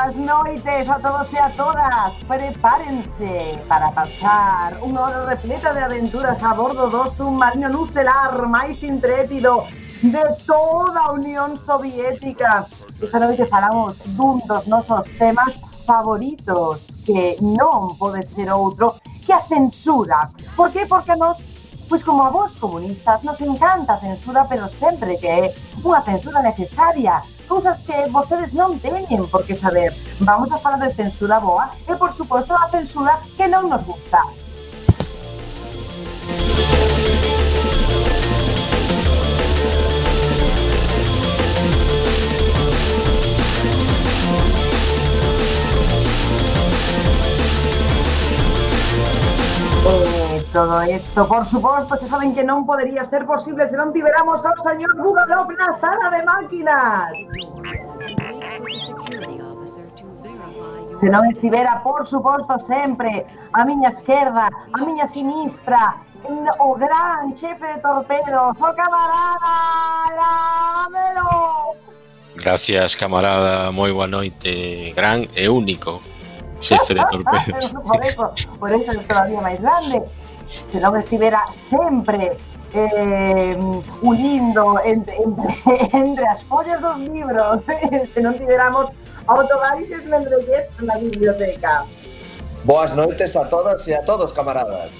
boas noites a todos e a todas. Prepárense para pasar unha hora repleta de aventuras a bordo do submarino nucelar máis intrépido de toda Unión Soviética. Esta noite falamos dun dos nosos temas favoritos que non pode ser outro que a censura. Por que? Porque nos Pois como a vos comunistas nos encanta censura, pero sempre que é unha censura necesaria, cousas que vostedes non teñen por que saber. Vamos a falar de censura boa e, por suposto, a censura que non nos gusta. Eh, todo esto. Por suposto, se saben que non podería ser posible se non tiveramos ao señor Bugalop na sala de máquinas. Se non estivera, por suposto, sempre a miña esquerda, a miña sinistra, o gran chefe de torpedos, o camarada Lamelo. Gracias, camarada, moi boa noite, gran e único. Chefe de torpedos. por eso, por eso é todavía máis grande se non estivera sempre eh, unindo entre, entre, entre as follas dos libros, se non tiveramos autobaixes membrellet na biblioteca. Boas noites a todas e a todos, camaradas.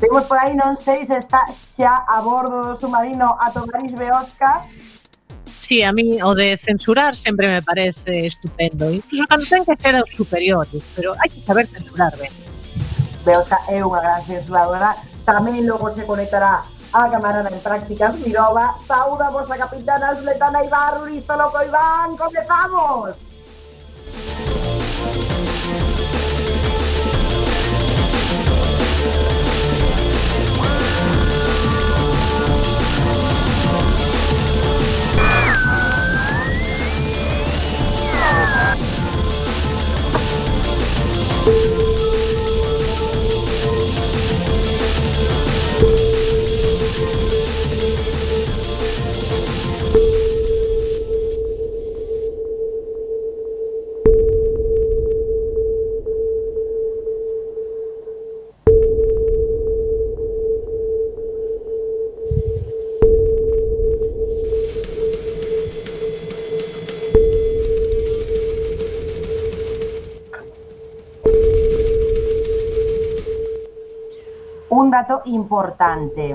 Temos por aí, non sei se está xa a bordo do submarino a Tomaris Beosca. Sí, a mí o de censurar sempre me parece estupendo. Incluso cando ten que ser os superiores, pero hai que saber censurar ben. Beosca é unha gran censuradora, tamén logo se conectará a camarada en prácticas Mirova, sauda vos a capitana Sletana Ibarru, listo loco Iván, comezamos! un dato importante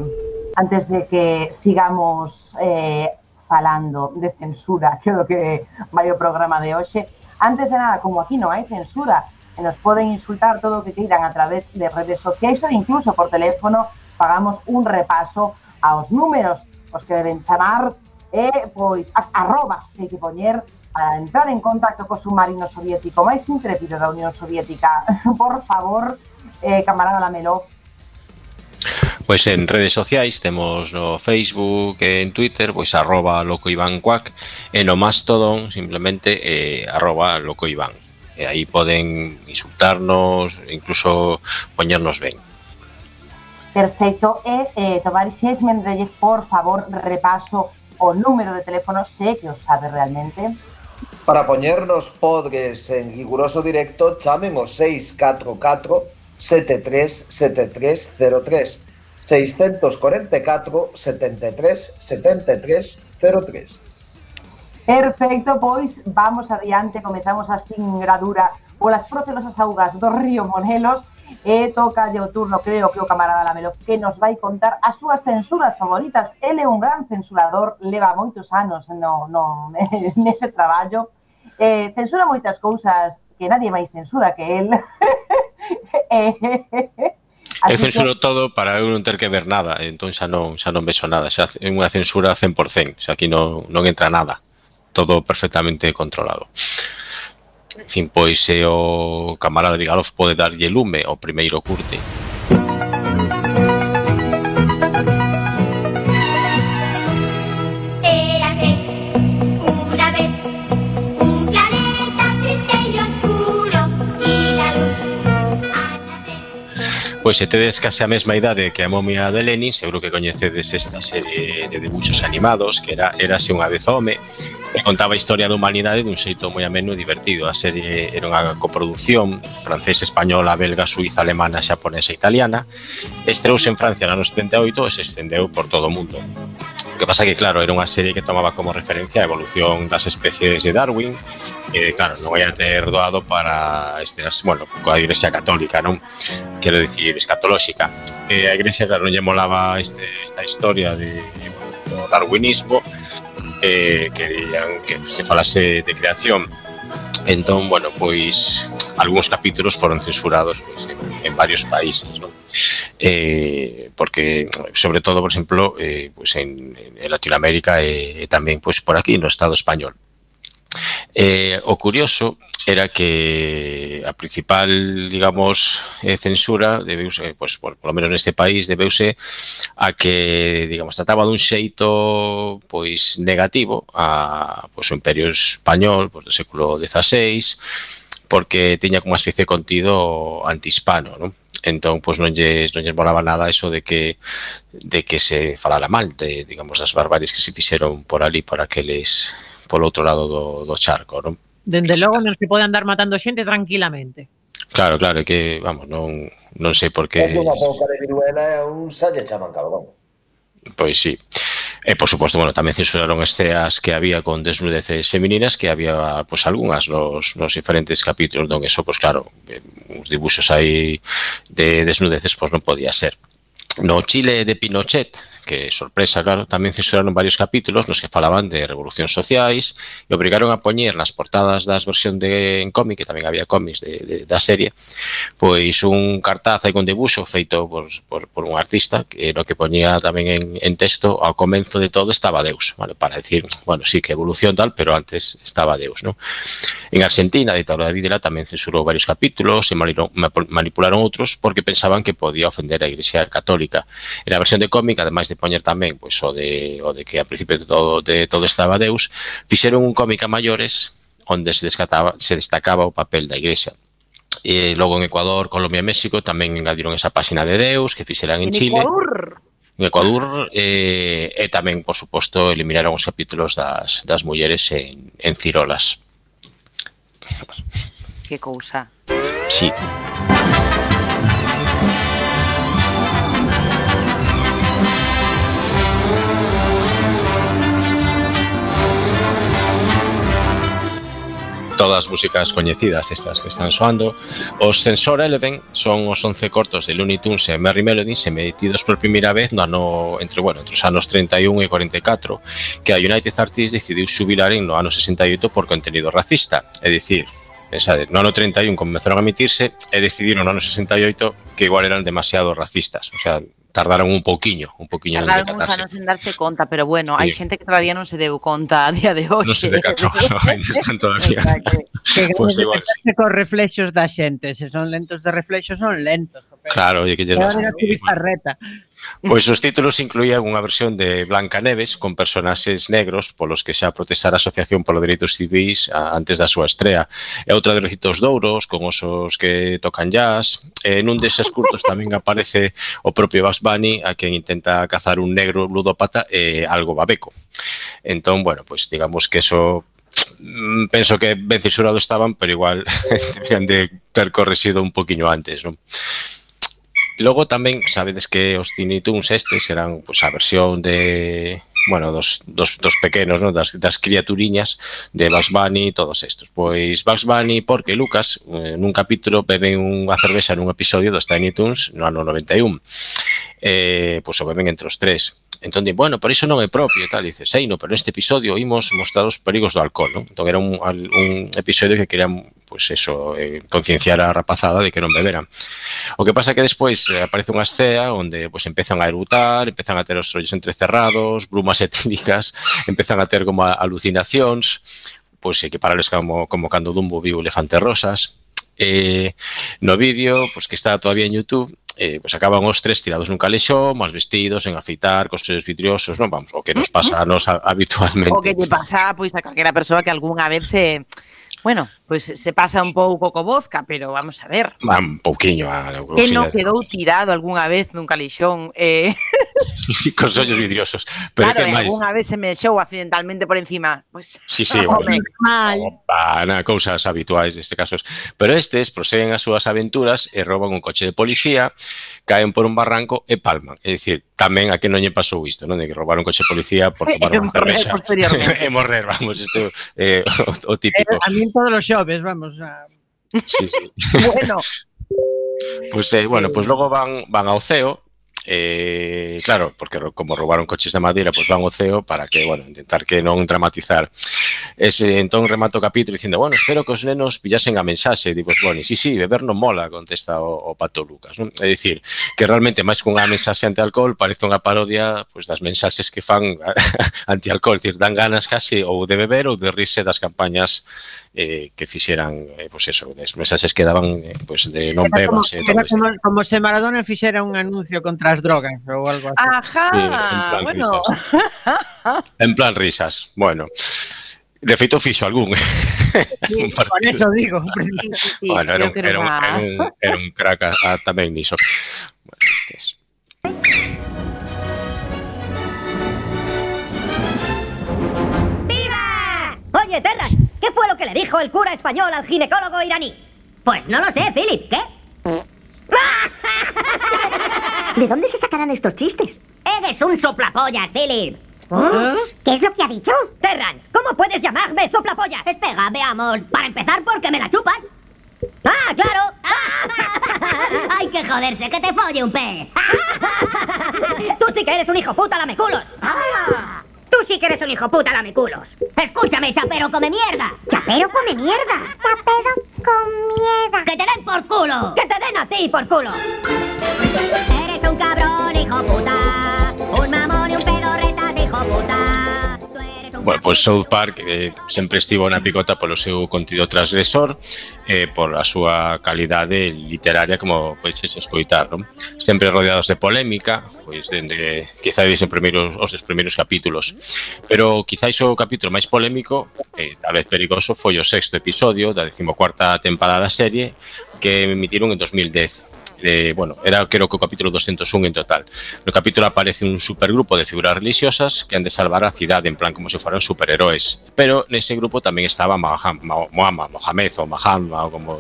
antes de que sigamos eh, falando de censura, que é o que vai o programa de hoxe. Antes de nada, como aquí non hai censura, nos poden insultar todo o que queiran a través de redes sociais ou incluso por teléfono, pagamos un repaso aos números, os que deben chamar e pois as arrobas que hai que poñer para entrar en contacto co submarino soviético máis intrépido da Unión Soviética. Por favor, eh, camarada Lamelo, Pois en redes sociais temos no Facebook e en Twitter pois arroba loco Iván Cuac e no Mastodon simplemente eh, arroba loco Iván. E aí poden insultarnos, incluso poñernos ben. Perfecto. E, eh, Tovarixes Mendrelles, por favor, repaso o número de teléfono, sé que os sabe realmente. Para poñernos podres en riguroso directo, chamen o 644 737303 644 73 73 03. Perfecto, pois vamos adiante, comezamos a singradura polas procelosas augas do río Monelos e toca o turno, creo que o camarada Lamelo que nos vai contar as súas censuras favoritas. Ele é un gran censurador, leva moitos anos no, no, nese traballo. Eh, censura moitas cousas que nadie máis censura que él. eh, Así eu censuro que... todo para eu non ter que ver nada, entón xa non xa non vexo nada, xa é unha censura 100%, xa aquí non, non entra nada, todo perfectamente controlado. En fin, pois se o camarada Vigalov pode darlle lume ao primeiro curte, Pois se tedes case a mesma idade que a momia de Lenin, seguro que coñecedes esta serie de debuxos animados que era Érase unha vez home, que contaba a historia da humanidade dun xeito moi ameno e divertido. A serie era unha coproducción francesa, española, belga, suiza, alemana, xaponesa e italiana. Estreouse en Francia no ano 78 e se estendeu por todo o mundo que pasa que, claro, era unha serie que tomaba como referencia a evolución das especies de Darwin, e, claro, non vai a ter doado para escenas, bueno, coa Igrexa Católica, non? Quero dicir, escatolóxica. E eh, a Igrexa, claro, non lle molaba este, esta historia de, do darwinismo, eh, querían que se falase de creación. Entón, bueno, pois, algúns capítulos foron censurados pois, en, en varios países, non? eh, porque sobre todo, por exemplo, eh, pues en, en Latinoamérica eh, eh, e, e tamén pois por aquí no Estado español. Eh, o curioso era que a principal, digamos, eh, censura debeuse, eh, pois, por, por lo menos neste país, debeuse a que, digamos, trataba dun xeito pois negativo a pois, o imperio español pois, do século XVI, porque tiña como especie de contido antihispano, non? entón pois non lles non lles molaba nada eso de que de que se falara mal de digamos das barbaries que se fixeron por ali por aqueles polo outro lado do, do charco, non? Dende logo non se pode andar matando xente tranquilamente. Claro, claro, que vamos, non non sei por que É unha pouca de viruela e un xa lle chaman cabrón. Pois sí. E, por suposto, bueno, tamén censuraron esceas que había con desnudeces femininas que había, pois, pues, algunhas nos, nos diferentes capítulos, non eso, pois, pues, claro, eh, uns dibuxos aí de desnudeces, pois, pues, non podía ser. No Chile de Pinochet, que sorpresa, claro, tamén censuraron varios capítulos nos que falaban de revolucións sociais e obrigaron a poñer nas portadas das versión de en cómic, que tamén había cómics de, de, da serie, pois un cartaz aí con debuxo feito por, por, por un artista que no que poñía tamén en, en texto ao comenzo de todo estaba Deus, vale, para decir, bueno, sí que evolución tal, pero antes estaba Deus, ¿no? En Argentina, a ditadura de Videla tamén censurou varios capítulos e manipularon outros porque pensaban que podía ofender a Iglesia Católica. En a versión de cómic, ademais de poñer tamén pois o de o de que a principio de todo de todo estaba Deus, fixeron un cómic a maiores onde se descataba, se destacaba o papel da Igrexa. E logo en Ecuador, Colombia e México tamén engadiron esa páxina de Deus que fixeran en, en Chile. Ecuador en Ecuador eh, e tamén, por suposto, eliminaron os capítulos das, das mulleres en, en Cirolas. Que cousa. Sí. todas as músicas coñecidas estas que están soando. Os Sensor Eleven son os 11 cortos de Looney Tunes e Merry Melodies emitidos por primeira vez no ano entre, bueno, entre os anos 31 e 44 que a United Artists decidiu xubilaren no ano 68 por contenido racista, é dicir, Pensade, no ano 31 comezaron a emitirse e decidiron no ano 68 que igual eran demasiado racistas, o sea, tardaron un pouquiño, un pouquiño tardaron en decatarse. anos en darse conta, pero bueno, sí. hai xente que todavía non se deu conta a día de hoxe. Non se ¿eh? decatou, ainda están todavía. Que, Que pues igual, Con reflexos da xente, se son lentos de reflexos, son lentos, Claro, e que lle reta. Pois os títulos incluían unha versión de Blancaneves con personaxes negros polos que xa protestara a Asociación polo Dereitos Civis antes da súa estrea. Eh, e outra de Recitos Douros con osos que tocan jazz. Eh, e nun deses curtos tamén aparece o propio Bugs Bunny a quen intenta cazar un negro ludópata e algo babeco. Entón, bueno, pois digamos que eso mm, penso que ben censurado estaban, pero igual deberían de ter correxido un poquinho antes, non? Logo tamén sabedes que os Tiny Toons estes eran pues, a versión de bueno, dos, dos, dos pequenos, ¿no? das, das criaturiñas de Bugs Bunny e todos estos. Pois Bugs Bunny porque Lucas eh, nun capítulo bebe unha cervexa nun episodio dos Tiny Toons no ano 91. Eh, pois o beben entre os tres Entón, di, bueno, pero iso non é propio e tal. E dice, sei, no, pero neste episodio imos mostrar os perigos do alcohol, non? Entón, era un, un episodio que querían, pues eso, eh, concienciar a rapazada de que non beberan. O que pasa que despois eh, aparece unha escea onde pues, empezan a erutar, empezan a ter os ollos entrecerrados, brumas etílicas, empezan a ter como alucinacións, pois pues, equiparales como, como cando Dumbo viu elefantes Rosas, eh, no vídeo, pois pues, que está todavía en YouTube, eh, pues acaban os tres tirados nun calexón, mal vestidos, en afeitar, cos seus vidriosos, non? Vamos, o que nos pasa a nos habitualmente. O que lle pasa, pois, a calquera persoa que algunha vez se Bueno, pois pues se pasa un pouco co Bozca, pero vamos a ver. Va un pouquiño a Que non quedou tirado algunha vez nun calixón eh sí, con sollos vidriosos, pero claro, que máis. algunha vez se me deixou accidentalmente por encima, pois. Pues, sí, sí, oh, bueno, mal. na, cousas habituais neste caso. Pero estes proseguen as súas aventuras e roban un coche de policía, caen por un barranco e palman. É dicir, tamén a que non lle pasou isto, non? De que roubar un coche de policía por tomar unha cervexa. e morrer, vamos, isto é eh, o, o eh, típico. Eh, a mí todos los shows, vamos. A... Sí, sí. bueno. Pues eh, bueno, pues luego van, van a Oceo, Eh, claro, porque como robaron coches de madeira, pues van o ceo para que, bueno, intentar que non dramatizar. Ese, entón remato o capítulo dicindo, bueno, espero que os nenos pillasen a mensaxe. Digo, bueno, sí, sí, beber non mola, contesta o, o Pato Lucas. Non? É dicir, que realmente máis que unha mensaxe anti-alcohol parece unha parodia pues, das mensaxes que fan anti-alcohol. Dicir, dan ganas casi ou de beber ou de rirse das campañas eh, que fixeran, eh, pues eso, des mensaxes que daban eh, pues, de non bebas. Como, eh, como, como se Maradona fixera un anuncio contra as drogas ou algo así. ajá, Sí, en plan bueno, risas. En plan risas. Bueno, de feito fixo algún. Sí, con eso digo. sí, sí, bueno, era un, era, era un, era, un, era un crack a, a, tamén niso. Bueno, ¡Viva! Oye, Terras, ¿qué fue lo que le dijo el cura español al ginecólogo iraní? Pues no lo sé, Philip. ¿Qué? ¿De dónde se sacarán estos chistes? Eres un soplapollas, Philip. ¿Qué es lo que ha dicho? Terrance, ¿cómo puedes llamarme soplapollas? Espera, veamos. Para empezar, porque me la chupas. ¡Ah, claro! Hay que joderse, que te folle un pez. Tú sí que eres un hijo puta lameculos. Tú sí que eres un hijo puta lameculos. Escúchame, chapero come mierda. ¿Chapero come mierda? Chapero come mierda. ¡Que te den por culo! ¡Que te den a ti por culo! Eres un cabrón, hijo puta. Un bueno, pois South Park eh, sempre estivo na picota polo seu contido transgresor eh, por a súa calidade literaria como pois podedes escoitar non? sempre rodeados de polémica pois dende quizáis os primeiros os seus primeiros capítulos pero quizáis o capítulo máis polémico eh, tal vez perigoso foi o sexto episodio da decimocuarta temporada da serie que emitiron en 2010 de, bueno, era creo que o capítulo 201 en total. No capítulo aparece un supergrupo de figuras religiosas que han de salvar a cidade en plan como se fueran superheróis. Pero nese grupo tamén estaba Maham, Mahama Mohamed ou Mahama ou como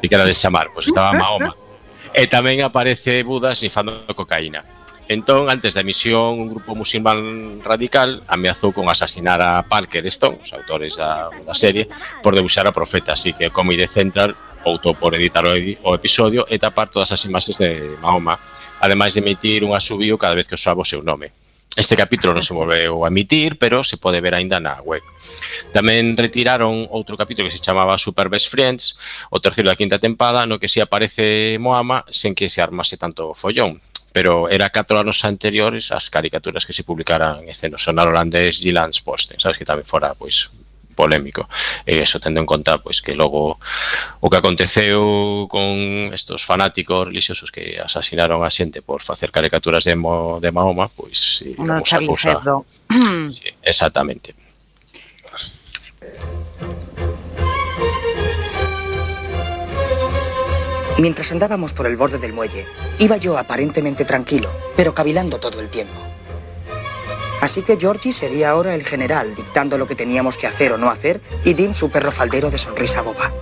que de chamar, pois pues estaba Mahoma. E tamén aparece Buda snifando cocaína. Entón, antes da emisión, un grupo musulmán radical ameazou con asasinar a Parker Stone, os autores da, da serie, por debuxar a profeta, así que como ide central optou por editar o, o episodio e tapar todas as imaxes de Mahoma, ademais de emitir un asubío cada vez que usaba o seu nome. Este capítulo non se volveu a emitir, pero se pode ver aínda na web. Tamén retiraron outro capítulo que se chamaba Super Best Friends, o terceiro da quinta tempada, no que si aparece Moama sen que se armase tanto follón. Pero era catro anos anteriores as caricaturas que se publicaran este no sonar holandés Gilans Posten, sabes que tamén fora pois polémico. E eso tendo en conta pois que logo o que aconteceu con estos fanáticos religiosos que asasinaron a xente por facer caricaturas de, Mo, de Mahoma, pois sí, No, vamos a. Sí, exactamente. Mientras andábamos por el borde del muelle, iba yo aparentemente tranquilo, pero cavilando todo el tiempo. Así que Georgie sería ahora el general, dictando lo que teníamos que hacer o no hacer, y Dim su perro faldero de sonrisa boba.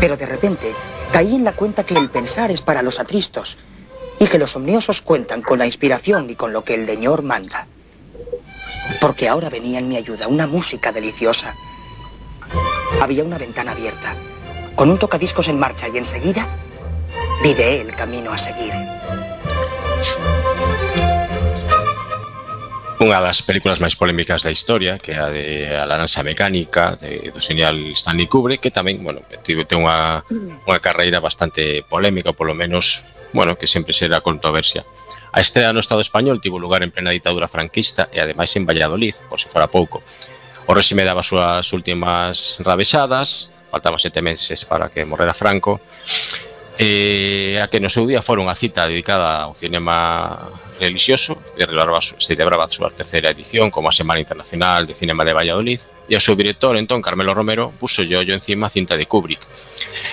Pero de repente caí en la cuenta que el pensar es para los atristos, y que los omniosos cuentan con la inspiración y con lo que el deñor manda. Porque ahora venía en mi ayuda una música deliciosa. Había una ventana abierta, con un tocadiscos en marcha y enseguida videé el camino a seguir. unha das películas máis polémicas da historia, que é a de A laranxa mecánica, de, do señal Stanley Kubrick, que tamén, bueno, tivo ten unha, unha carreira bastante polémica, polo menos, bueno, que sempre será controversia. A estrela no Estado español tivo lugar en plena ditadura franquista e ademais en Valladolid, por se fora pouco. O réxime daba as súas últimas rabesadas, faltaban sete meses para que morrera Franco, e a que no seu día fora unha cita dedicada ao cinema religioso celebraba, celebraba a súa terceira edición como a Semana Internacional de Cinema de Valladolid e o seu director, entón, Carmelo Romero, puso yo yo encima a cinta de Kubrick.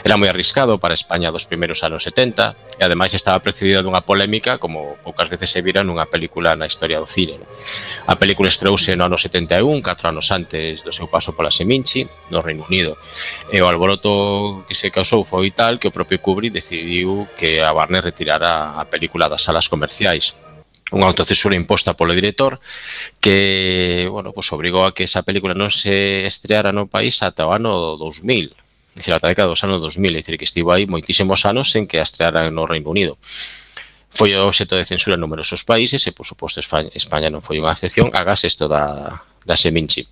Era moi arriscado para España dos primeiros anos 70 e ademais estaba precedida dunha polémica como poucas veces se vira nunha película na historia do cine. A película estreouse no ano 71, 4 anos antes do seu paso pola Seminci, no Reino Unido. E o alboroto que se causou foi tal que o propio Kubrick decidiu que a Warner retirara a película das salas comerciais unha autocensura imposta polo director que, bueno, pues obrigou a que esa película non se estreara no país ata o ano 2000, dicir, ata a década dos anos 2000, dicir, que estivo aí moitísimos anos sen que a no Reino Unido. Foi obxeto de censura en numerosos países e, por suposto, España non foi unha excepción, agás isto da, da Seminci.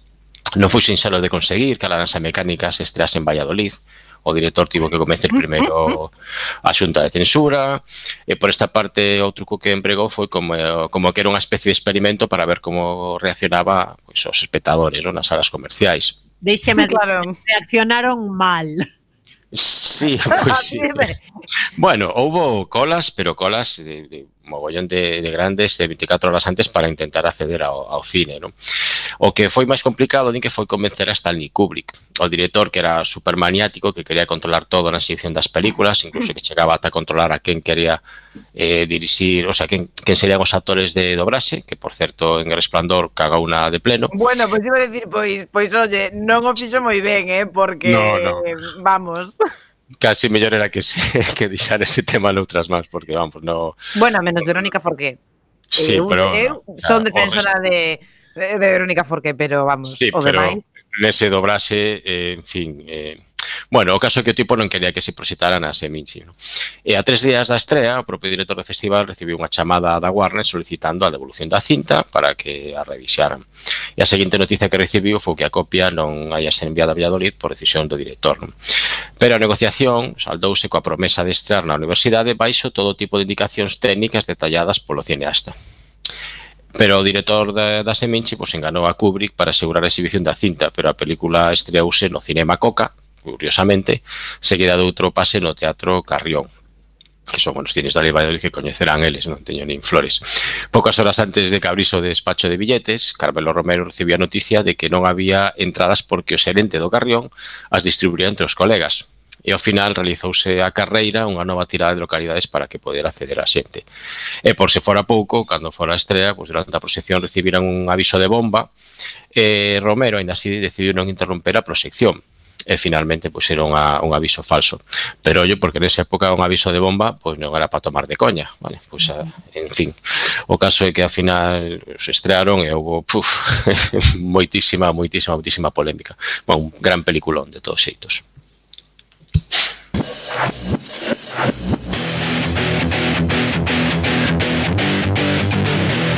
Non foi sinxelo de conseguir que a lanza mecánica se estrease en Valladolid, o director tivo que convencer primeiro a xunta de censura e por esta parte o truco que empregou foi como, como que era unha especie de experimento para ver como reaccionaba pois, os espectadores non? nas salas comerciais. Deixeme claro. reaccionaron mal. Sí, pois sí. bueno, houbo colas, pero colas de, de mogollón de, de grandes de 24 horas antes para intentar acceder ao, ao cine, non? O que foi máis complicado din que foi convencer a Stanley Kubrick, o director que era supermaniático, que quería controlar todo na exhibición das películas, incluso que chegaba ata controlar a quen quería eh, dirixir, o sea, quen, quen serían os actores de dobraxe, que por certo en Resplandor caga unha de pleno. Bueno, pois pues, iba a decir, pois, pois oye, non o fixo moi ben, eh, porque no, no. Eh, vamos. casi mellor era que se, que deixar ese tema noutras máis, porque vamos, no... Bueno, menos Verónica Forqué. Sí, eu, pero... Eh, eu son defensora de, de Verónica Forqué, pero vamos, sí, o demais... Nese dobrase, eh, en fin, eh, Bueno, o caso que o tipo non quería que se proxetara na Seminci. No? E a tres días da estrea, o propio director do festival recibiu unha chamada da Warner solicitando a devolución da cinta para que a revisaran. E a seguinte noticia que recibiu foi que a copia non hai ser enviada a Valladolid por decisión do director. No? Pero a negociación saldouse coa promesa de estrear na universidade baixo todo tipo de indicacións técnicas detalladas polo cineasta. Pero o director da, da Seminci pois, enganou a Kubrick para asegurar a exhibición da cinta, pero a película estreouse no Cinema Coca curiosamente, seguida de outro pase no Teatro Carrión, que son os cines da Valladolid que coñecerán eles, non teño nin flores. Pocas horas antes de que abrís o despacho de billetes, Carmelo Romero recibía noticia de que non había entradas porque o xerente do Carrión as distribuía entre os colegas. E ao final realizouse a carreira unha nova tirada de localidades para que poder acceder a xente. E por se fora pouco, cando fora a estrela, pois durante a proxección recibiran un aviso de bomba e Romero, ainda así, decidiu non interromper a proxección e finalmente pues, era unha, un aviso falso. Pero yo, porque nesa época un aviso de bomba, pois non era para tomar de coña, vale? Pois, a, en fin, o caso é que ao final se estrearon e houve, puf, moitísima, moitísima, moitísima polémica. Bueno, un gran peliculón de todos xeitos.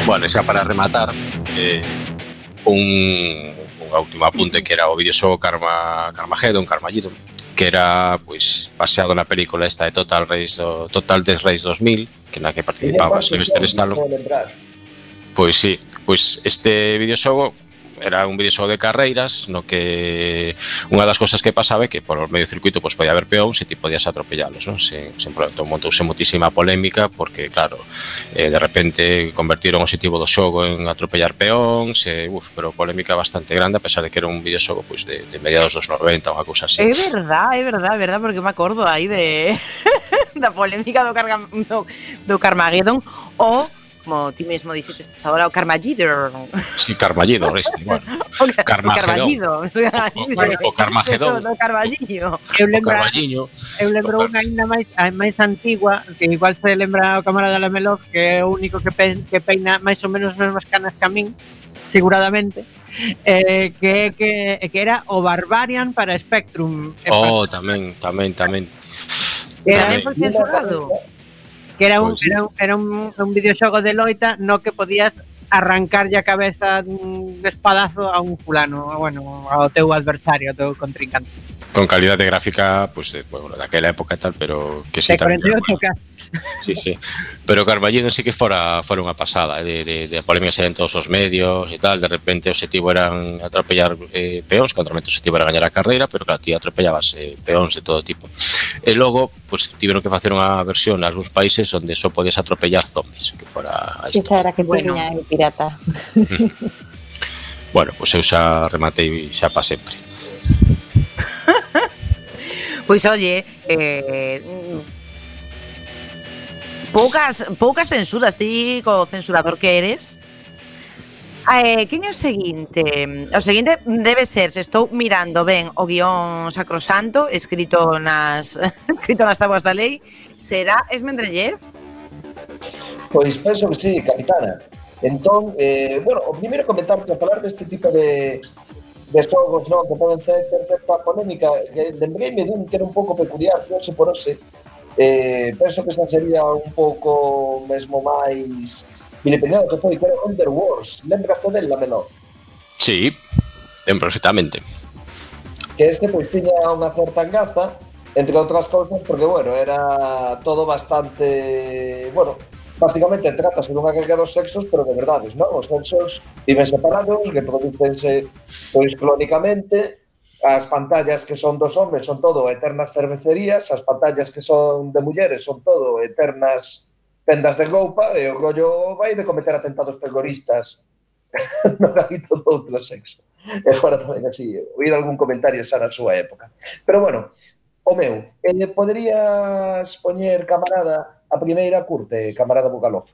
Bueno, xa para rematar, eh, un a última apunte que era o videoxogo Karma, Carmageddon, Carmageddon que era pois baseado na película esta de Total Race do, Total Death Race 2000, que na que participaba Sylvester Stallone. Pois sí, pois este videoxogo era un videoxogo de carreiras no que unha das cousas que pasaba é que por medio circuito pois, podía haber peóns e ti podías atropellalos non? Sen, sen problema, montouse moitísima polémica porque claro, eh, de repente convertiron o objetivo do xogo en atropellar peóns e, uf, pero polémica bastante grande a pesar de que era un videoxogo pois, de, de mediados dos 90 unha cousa así É verdad, é verdad, é verdad porque me acordo aí de da polémica do, carga, do, do Carmageddon o como ti mesmo dixetes agora o Carmagidor. Sí, Carmagidor, este, bueno. O, car Carmagedón. O Carmagedón. O, o Carmagedón. O Carballiño. Eu lembro, eu lembro unha ainda máis máis antigua, que igual se lembra o camarada Lamelov, que é o único que, pe, que peina máis ou menos as mesmas canas que a min, seguradamente, eh, que, que, que era o Barbarian para Spectrum. Oh, tamén, tamén, tamén. Era ben censurado que era un, sí. era un, era un, un videoxogo de loita no que podías arrancarlle a cabeza de espadazo a un fulano, bueno, ao teu adversario, ao teu contrincante. Con calidade gráfica, pues, eh, bueno, daquela época e tal, pero que se sí, 48K. Sí, sí. Pero Carballido sí que fora, fora unha pasada, eh, de, de, de polémicas en todos os medios e tal, de repente o objetivo eran atropellar eh, peóns, que normalmente o objetivo era gañar a carreira, pero claro, ti atropellabas eh, peóns de todo tipo. E logo, pues, tiveron que facer unha versión en algúns países onde só podías atropellar zombies, que fora... Esa era que bueno. teña el pirata. Bueno, pois eu xa rematei xa pa sempre. pois oye, eh, poucas poucas censuras, ti co censurador que eres. Eh, quen é o seguinte? O seguinte debe ser, se estou mirando ben o guión sacrosanto escrito nas escrito nas tabuas da lei, será Esmendrellev? Pois penso que sí, capitana. Entón, eh, bueno, o primeiro comentar que falar deste tipo de, de xogos non, que poden ser ter certa polémica, que lembrei-me dun que era un pouco peculiar, que hoxe por hoxe, Eh, penso que esa sería un pouco mesmo máis vilipendiado que foi que era Under Wars. Lembraste dela, menor? Sí, ben perfectamente. Que este pois tiña unha certa graza, entre outras cousas, porque, bueno, era todo bastante... Bueno, básicamente trata sobre unha guerra dos sexos, pero de verdades, non? Os sexos viven separados, reproducense pois clónicamente, as pantallas que son dos homes son todo eternas cervecerías, as pantallas que son de mulleres son todo eternas tendas de roupa e o rollo vai de cometer atentados terroristas no gabito do outro sexo. E fora tamén así, oír algún comentario xa na súa época. Pero bueno, o meu, eh, poderías poñer camarada a primeira curte, camarada Bugalov?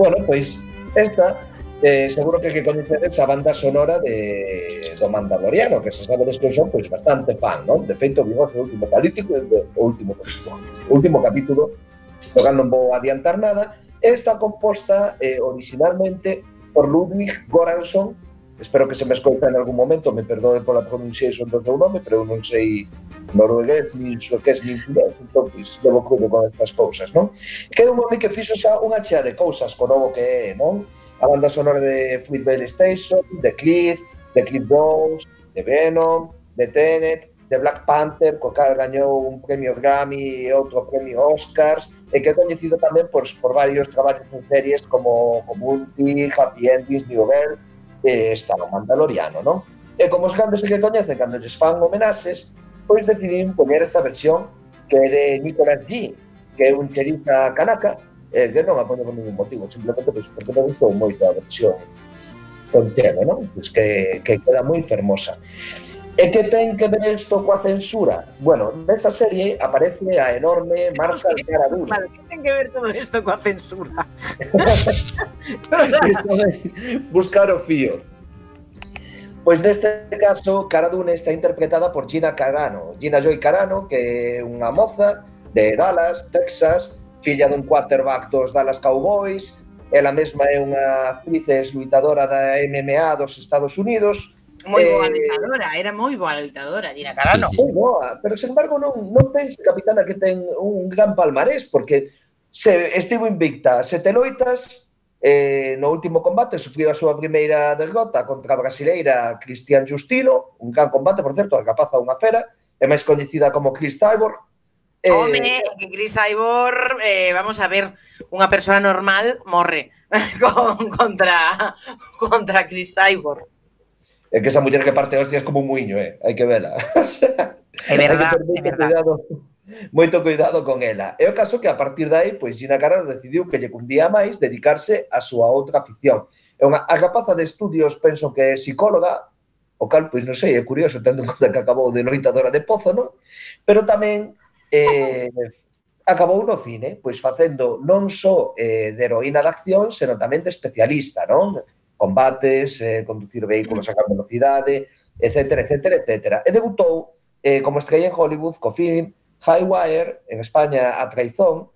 Bueno, pois esta eh, seguro que que coñecedes a banda sonora de do Mandaloriano, que se sabedes que son pois bastante fan, non? De feito, vivo o último político o último capítulo, o último capítulo, do cal non vou adiantar nada, está composta eh, originalmente por Ludwig Göransson, espero que se me escoita en algún momento, me perdoe pola pronunciación do seu nome, pero eu non sei noruegués, ni suequés, nin eslovacudo con estas cousas, non? Que é un home que fixo xa unha chea de cousas con novo que é, non? A banda sonora de Fruitvale Station, de Cliff, de Cliff Jones, de Venom, de Tenet, de Black Panther, co cal gañou un premio Grammy e outro premio Oscars, e que é coñecido tamén por, por varios traballos en series como Community, Happy Endings, New Girl, e está o Mandaloriano, non? E como os grandes que coñecen, cando lles fan homenaxes, después decidimos poner esta versión que es de Nicolas G, que é un cherista canaca, eh, que non a poño por ningún motivo, simplemente pois, porque me gustou moito a versión con tema, non? Pois que, que queda moi fermosa. E que ten que ver isto coa censura? Bueno, nesta serie aparece a enorme Marta Alcaradura. Vale, que ten que ver todo isto coa censura? Buscar o fío. Pois neste caso, Cara Dune está interpretada por Gina Carano. Gina Joy Carano, que é unha moza de Dallas, Texas, filla dun quarterback dos Dallas Cowboys, ela mesma é unha actriz e luitadora da MMA dos Estados Unidos. Moi boa eh, era moi boa loitadora, Gina Carano. Moi boa, pero sen embargo non, non pense, capitana, que ten un gran palmarés, porque se estivo invicta sete loitas, eh, no último combate sufriu a súa primeira derrota contra a brasileira Cristian Justino, un gran combate, por certo, a capaza unha fera, é máis coñecida como Chris Cyborg. Eh, Home, que Chris Cyborg, eh, vamos a ver, unha persoa normal morre con, contra, contra Chris Cyborg. É que esa muller que parte hostias como un muiño, eh? hai que vela. É verdad, é verdad. Cuidado moito cuidado con ela. É o caso que a partir dai, pois Gina Carano decidiu que lle cundía máis dedicarse a súa outra afición. É unha a rapaza de estudios, penso que é psicóloga, o cal, pois non sei, é curioso, tendo en conta que acabou de loitadora de pozo, non? Pero tamén eh, acabou no cine, pois facendo non só eh, de heroína de acción, senón tamén de especialista, non? Combates, eh, conducir vehículos a gran velocidade, etcétera, etcétera, etcétera. E debutou eh, como estrella en Hollywood co film Highwire, en España, a traizón,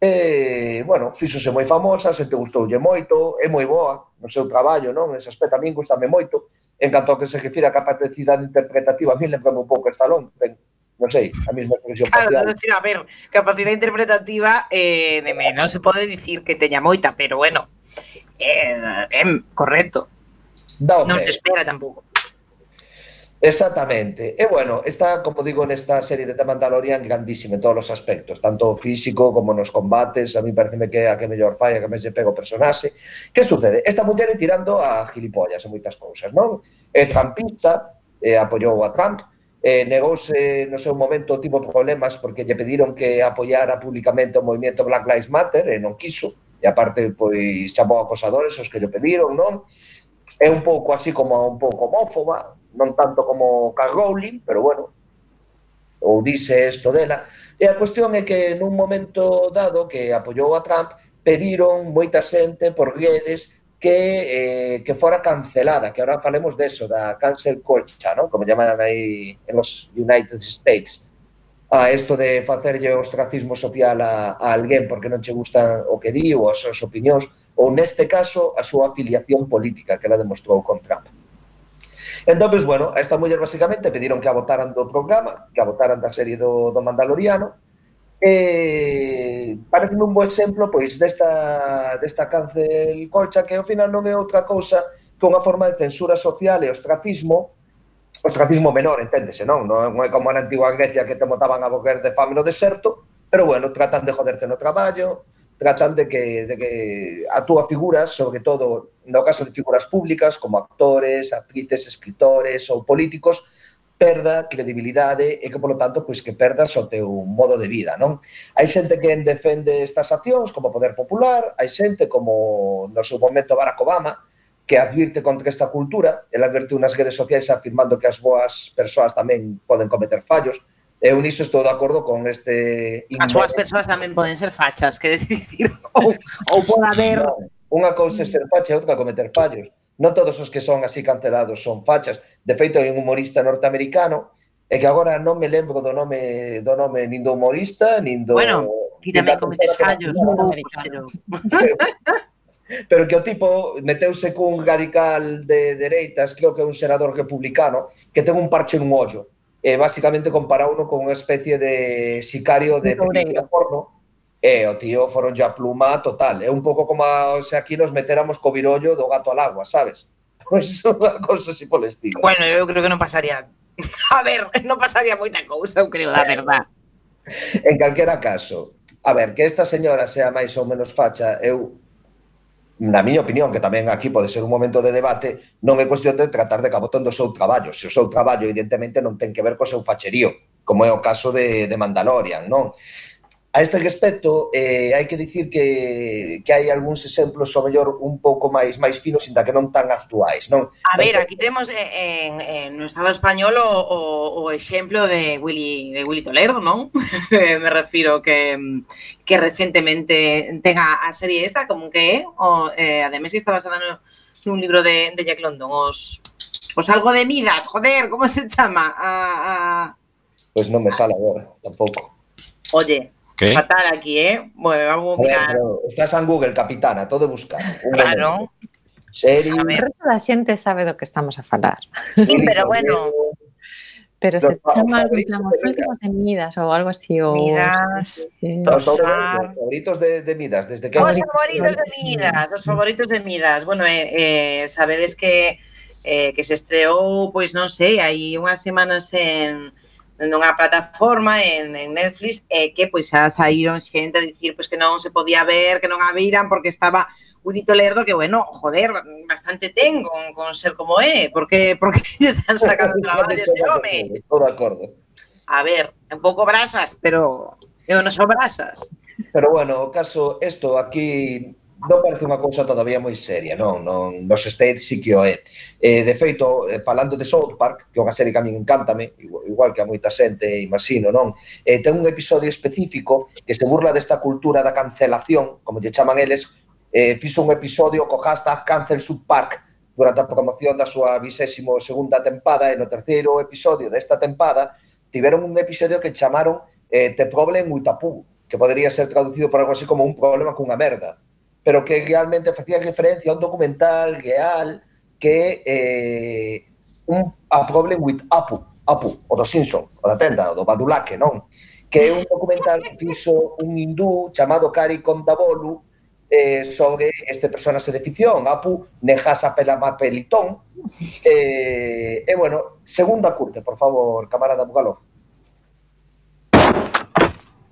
e, bueno, fíxose moi famosa, se te gustoulle moito, é moi boa no seu traballo, non? Ese aspecto a min gustame moito, en canto que se refira a capacidade interpretativa, a mí lembrame un pouco Estalón, ten, non sei, a mesma expresión claro, parcial. Decir, a ver, capacidade interpretativa eh, de menos se pode dicir que teña moita, pero bueno, eh, eh, correcto. Dame. Non se espera tampouco. Exactamente. E bueno, está, como digo, nesta serie de The Mandalorian grandísima en todos os aspectos, tanto físico como nos combates, a mí pareceme que a que mellor fai, a que máis lle pega o personaxe. Que sucede? Esta muller é tirando a gilipollas en moitas cousas, non? É trampista, e apoiou a Trump, eh, negouse no seu momento tipo problemas porque lle pediron que apoiara públicamente o movimento Black Lives Matter e non quiso, e aparte pois chamou acosadores os que lle pediron, non? É un pouco así como un pouco homófoba, non tanto como Carl Rowling, pero bueno, ou dice isto dela. E a cuestión é que nun momento dado que apoiou a Trump, pediron moita xente por redes que, eh, que fora cancelada, que ahora falemos deso, da cancel culture, ¿no? como llaman aí en los United States, a isto de facerlle ostracismo social a, a alguén porque non che gusta o que di ou as súas opinións, ou neste caso a súa afiliación política que la demostrou con Trump. Entón, pues, bueno, a esta muller basicamente pediron que a votaran do programa, que a votaran da serie do, do Mandaloriano, Eh, parece un bo exemplo pois desta, desta cancel colcha que ao final non é outra cousa que unha forma de censura social e ostracismo ostracismo menor, enténdese, non? Non é como na antigua Grecia que te botaban a boquer de fame no deserto, pero bueno, tratan de joderte no traballo, tratan de que, de que a túa figura, sobre todo no caso de figuras públicas como actores, actrices, escritores ou políticos, perda credibilidade e que, polo tanto, pois que perdas o teu modo de vida, non? Hai xente que defende estas accións como poder popular, hai xente como no seu momento Barack Obama, que advirte contra esta cultura, el advirte unhas redes sociais afirmando que as boas persoas tamén poden cometer fallos, Eu niso estou de acordo con este... As boas persoas tamén poden ser fachas, queres dicir? Ou, ou pode haber no. Unha cousa é ser facha e outra cometer fallos. Non todos os que son así cancelados son fachas. De feito, hai un humorista norteamericano e que agora non me lembro do nome do nome nin do humorista, nin do Bueno, ti tamén cometes fallos, pero Pero que o tipo meteuse cun radical de dereitas, creo que é un senador republicano, que ten un parche nun ollo. E basicamente comparáuno con unha especie de sicario de película porno E o tío foron ya pluma total. É un pouco como a, se aquí nos metéramos co virollo do gato al agua, sabes? Pois pues, unha cousa así polo estilo. Bueno, eu creo que non pasaría... A ver, non pasaría moita cousa, eu creo, a verdad. en calquera caso, a ver, que esta señora sea máis ou menos facha, eu na miña opinión, que tamén aquí pode ser un momento de debate, non é cuestión de tratar de cabotón do seu traballo. Se o seu traballo, evidentemente, non ten que ver co seu facherío, como é o caso de, de Mandalorian, non? A este respecto, eh, hai que dicir que, que hai algúns exemplos, ou mellor, un pouco máis máis finos, inda que non tan actuais. Non? A ver, aquí temos eh, en, en, no Estado español o, o, o exemplo de Willy, de Willy Toledo, non? Me refiro que, que recentemente ten a, a serie esta, como que é, o, eh, ademais que está basada no, nun libro de, de Jack London, os... Os algo de Midas, joder, como se chama? A, a... Pois pues non me sale agora, tampouco. Oye, ¿Qué? Fatal aquí, ¿eh? Bueno, vamos a buscar. Pero, pero estás en Google, capitana, todo buscar. Claro. Serio. El resto da xente sabe do que estamos a falar. Sí, pero bueno. Pero se chama algo en plan os últimos de Midas ou algo así. O... Midas, sí. Os favoritos de, de Midas. Desde que os favoritos de Midas, os favoritos de Midas. Bueno, eh, eh, sabedes que eh, que se estreou, pois non sei, hai unhas semanas en, nunha plataforma en, en Netflix e que pois xa saíron xente a dicir pois que non se podía ver, que non a viran porque estaba Unito Lerdo que bueno, joder, bastante ten con, con ser como é, porque porque están sacando traballo ese home. Todo acordo. A ver, un pouco brasas, pero eu non son brasas. Pero bueno, o caso, isto aquí non parece unha cousa todavía moi seria, non, non, nos States sí que o é. Eh, de feito, eh, falando de South Park, que é unha serie que a min encántame, igual, igual que a moita xente, imagino, non? Eh, ten un episodio específico que se burla desta cultura da cancelación, como lle chaman eles, eh, fixo un episodio co hashtag Cancel South Park, durante a promoción da súa 22ª tempada e no terceiro episodio desta tempada tiveron un episodio que chamaron eh, The Problem with Utapú, que podería ser traducido por algo así como un problema cunha merda pero que realmente hacía referencia a un documental real que eh, un A Problem with Apu, Apu, o do Simpson, o da tenda, o do Badulaque, non? Que é un documental que fixo un hindú chamado Kari Kondabolu eh, sobre este personaxe de ficción, Apu Nejasa Pelamapelitón. Eh, e, bueno, segunda curte, por favor, camarada Bugalov.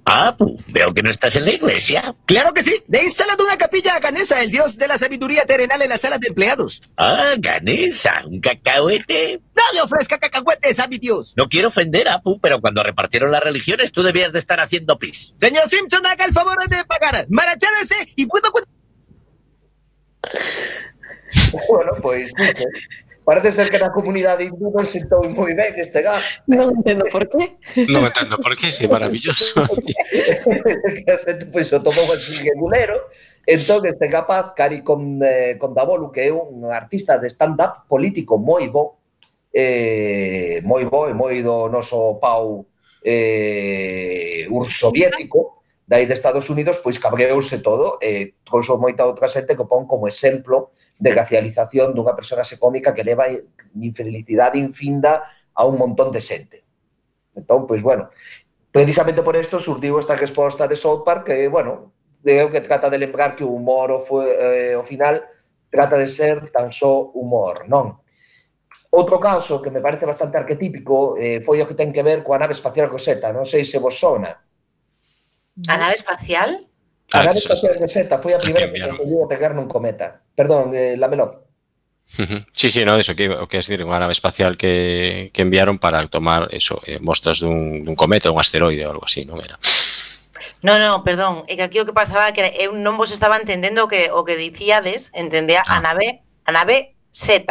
Ah, pu, veo que no estás en la iglesia. Claro que sí. He instalado una capilla a Ganesa, el dios de la sabiduría terrenal en la sala de empleados. Ah, Ganesa, un cacahuete. No le ofrezca cacahuetes a mi dios. No quiero ofender a Apu, pero cuando repartieron las religiones tú debías de estar haciendo pis. Señor Simpson, haga el favor de pagar. Marachándose y puedo... Bueno, pues, Parece ser que na comunidade hindú non sentou moi ben este gas. Non entendo por qué. Non entendo por qué, si sí, maravilloso. a xente pois, o tomou así regulero. Entón, este capaz, Cari con, eh, con Davolu, que é un artista de stand-up político moi bo, eh, moi bo e moi do noso pau eh, ursoviético, dai de Estados Unidos, pois cabreouse todo, e eh, consou moita outra xente que pon como exemplo de glacialización dunha personaxe cómica que leva infelicidade infinda a un montón de xente. Entón, pois, bueno, precisamente por isto surdiu esta resposta de South Park que, bueno, é o que trata de lembrar que o humor o, foi, eh, ao final trata de ser tan só humor, non? Outro caso que me parece bastante arquetípico eh, foi o que ten que ver coa nave espacial Rosetta. Non sei se vos sona. A nave espacial? Ah, a nave espacial Rosetta foi a primeira que conseguiu aterrar nun cometa. Perdón, eh, Lamelov. Sí, sí, no, iso que o que es decir, unha nave espacial que, que enviaron para tomar eso, eh, mostras dun, dun cometa, un asteroide ou algo así, non era? No, no, perdón, é que aquí o que pasaba que eu eh, non vos estaba entendendo o que o que dicíades, entendía ah. a nave, a nave Z.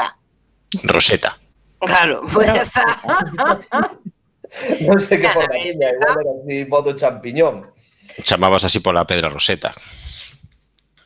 Roseta. Claro, pois pues está. non sei que por igual era así, modo champiñón. Chamabas así pola pedra Roseta.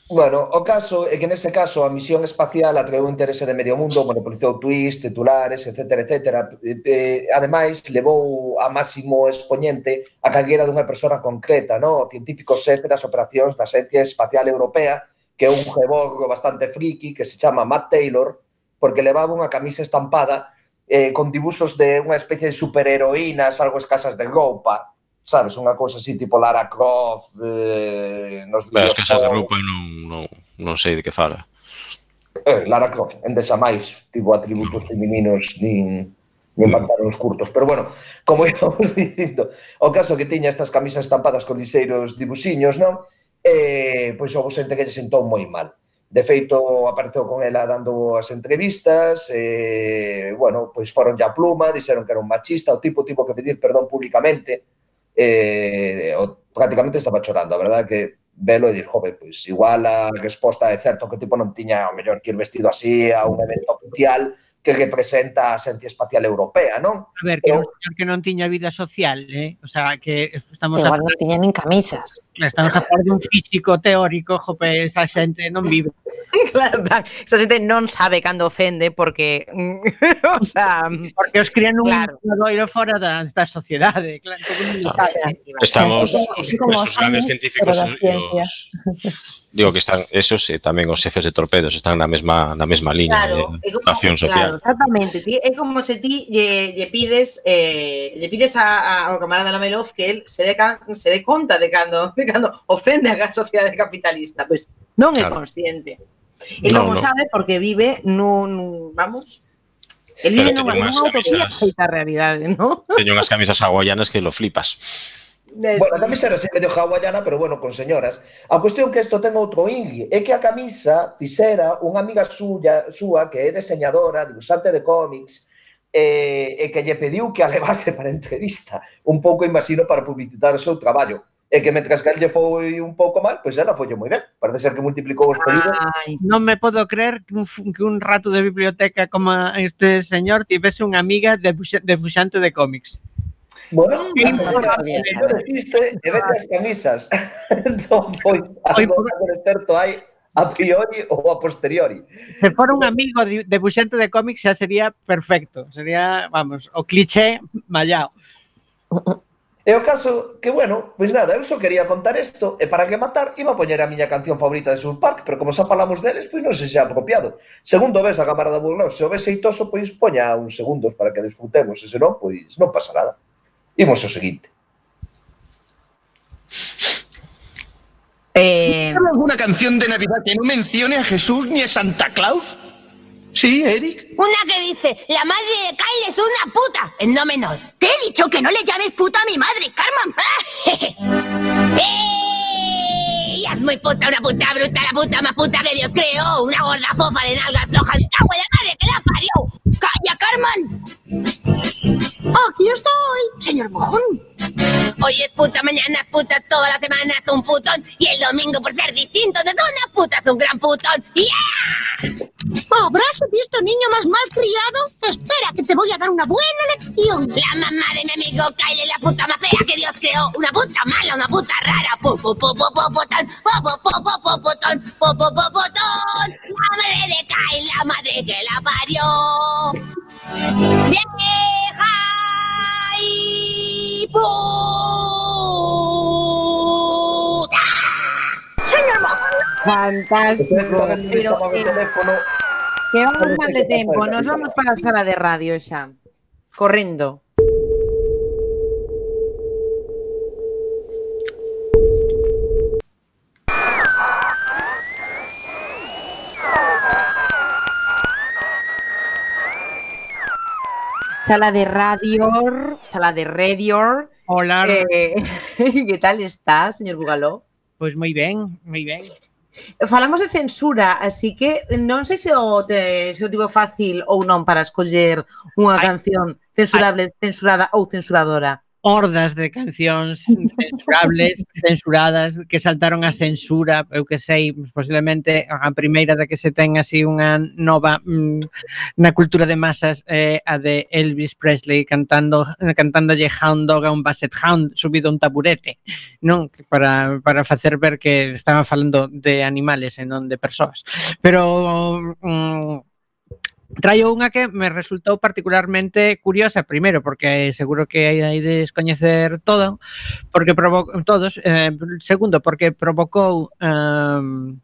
Bueno, o caso é que nese caso a misión espacial atraeu interese de medio mundo, monopolizou tuís, titulares, etc, etc. Eh, ademais, levou a máximo expoñente a calguera dunha persona concreta, no? o científico xefe das operacións da Xencia Espacial Europea, que é un geborgo bastante friki, que se chama Matt Taylor, porque levaba unha camisa estampada eh, con dibuxos de unha especie de superheroínas algo escasas de roupa sabes, unha cousa así tipo Lara Croft eh, nos Pero as casas de roupa non, non, non sei de que fala. Eh, Lara Croft, en desa máis, tipo atributos no. femininos nin nin pantalones curtos. Pero bueno, como íbamos dicindo, o caso que tiña estas camisas estampadas con liseiros dibuxiños, non? Eh, pois houve xente que lle sentou moi mal. De feito, apareceu con ela dando as entrevistas, e, eh, bueno, pois foron ya pluma, dixeron que era un machista, o tipo tipo que pedir perdón públicamente, eh, o, prácticamente estaba chorando, a verdade que velo e dir, jove, pois igual a resposta é certo que o tipo non tiña o mellor que ir vestido así a un evento oficial que representa a Xencia Espacial Europea, non? A ver, que Pero... era un señor que non tiña vida social, eh? O sea, que estamos... Igual a... non tiña nin camisas. Claro, estamos a falar dun físico teórico, jope, esa xente non vive. Claro, esa xente non sabe cando ofende porque o sea, porque os crían un claro. doiro fora da, da sociedade, claro, claro. Ah, estamos os, esos grandes científicos os, digo que están esos eh, e tamén os xefes de torpedos están na mesma na mesma liña claro, de como, acción social. Claro, exactamente, tí, é como se ti lle, lle pides eh, lle pides a, a, ao camarada Lamelov que el se dé se dé conta de cando de cando ofende a sociedade capitalista, pois non é claro. consciente. E non, non o sabe porque vive nun, vamos, El vive nunha, nunha utopía feita realidade, non? Teño unhas camisas hawaianas que lo flipas. Bueno, a camisa era medio hawaiana, pero bueno, con señoras. A cuestión que isto ten outro ingi é que a camisa fixera unha amiga suya, súa que é deseñadora, dibujante de cómics, e, eh, e que lle pediu que a levase para entrevista, un pouco imagino para publicitar o seu traballo. E que mentras que lle foi un pouco mal, pois pues ela foi moi ben. Parece ser que multiplicou os pedidos. Ai, non me podo creer que un, que un rato de biblioteca como este señor tivese unha amiga de, de buxante de cómics. Bueno, sí, mellor existe e vete as camisas. entón, pois, algo por... certo hai a priori ou a posteriori. Se for un amigo de buxante de cómics xa sería perfecto. Sería, vamos, o cliché mallao. E o caso que, bueno, pois nada, eu só quería contar isto e para que matar iba a poñer a miña canción favorita de South Park, pero como xa falamos deles, pois non se é apropiado. Segundo ves a cámara da Burnout, se o ves xeitoso, pois poña uns segundos para que disfrutemos, e senón, pois non pasa nada. Imos ao seguinte. Eh, alguna canción de Navidad que no mencione a Jesús ni a Santa Claus? Sí, Eric. Una que dice, la madre de Kyle es una puta, en no menor. Te he dicho que no le llames puta a mi madre, Carmen. Ella es muy puta, una puta bruta, la puta más puta que Dios creó. Una gorda fofa de nalgas flojas. ¡Me cago en la madre que la parió! ¡Calla, Carmen! Aquí estoy, señor mojón. Hoy es puta, mañana es puta, toda la semana es un putón. Y el domingo, por ser distinto de una puta, es un gran putón. ¡Yeah! ¿Habrás visto niño más mal criado? Espera, que te voy a dar una buena lección. La mamá de mi amigo Kyle es la puta más fea que Dios creó. Una puta mala, una puta rara. Putón. La madre de Kyle, la madre que la parió. ¡Vieja y puta! ¡Señor! Fantástico. Pero que, que vamos mal de tempo, nos vamos para a sala de radio xa. Correndo. Sala de radio, Sala de radio. Hola. Eh, que tal está, señor Bugaló? Pois pues moi ben, moi ben. Falamos de censura, así que non sei se o, te, se o tivo fácil ou non para escoller unha canción censurable, censurada ou censuradora hordas de cancións censurables, censuradas, que saltaron a censura, eu que sei, posiblemente a primeira da que se ten así unha nova mm, na cultura de masas é eh, a de Elvis Presley cantando cantándolle Hound Dog a un Basset Hound subido a un taburete, non? Para, para facer ver que estaba falando de animales e non de persoas. Pero mm, Traio unha que me resultou particularmente curiosa, primeiro, porque seguro que hai aí descoñecer todo, porque provocou todos, eh, segundo, porque provocou ehm,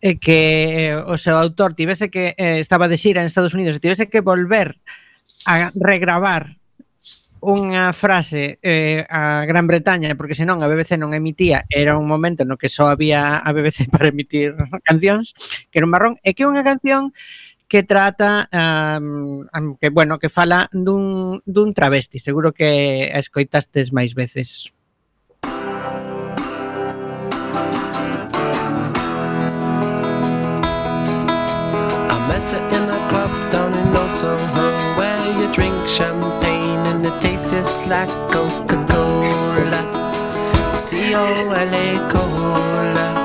eh, que eh, o seu autor tivese que eh, estaba de xira en Estados Unidos e tivese que volver a regravar unha frase eh, a Gran Bretaña porque senón a BBC non emitía era un momento no que só había a BBC para emitir cancións que era un marrón e que unha canción que trata um, que bueno, que fala dun, dun travesti, seguro que a escoitastes máis veces. I met her in a club down in Old Soho Where you drink champagne and it tastes just like Coca-Cola. C-O-L-A, Cola.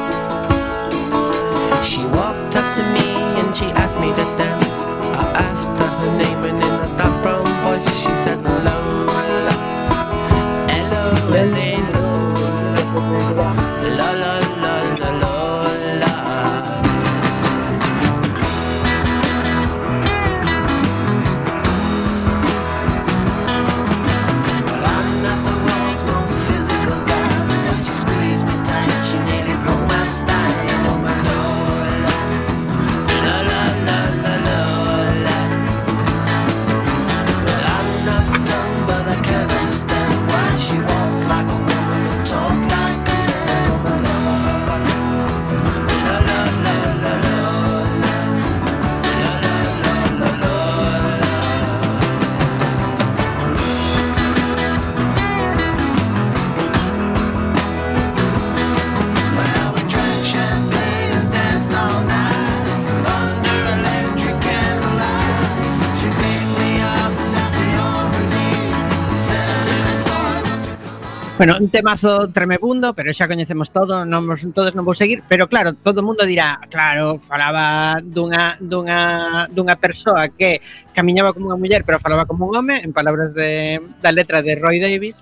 Bueno, un temazo tremebundo, pero xa coñecemos todo, non todos non vou seguir, pero claro, todo o mundo dirá, claro, falaba dunha dunha dunha persoa que camiñaba como unha muller, pero falaba como un home, en palabras de da letra de Roy Davis,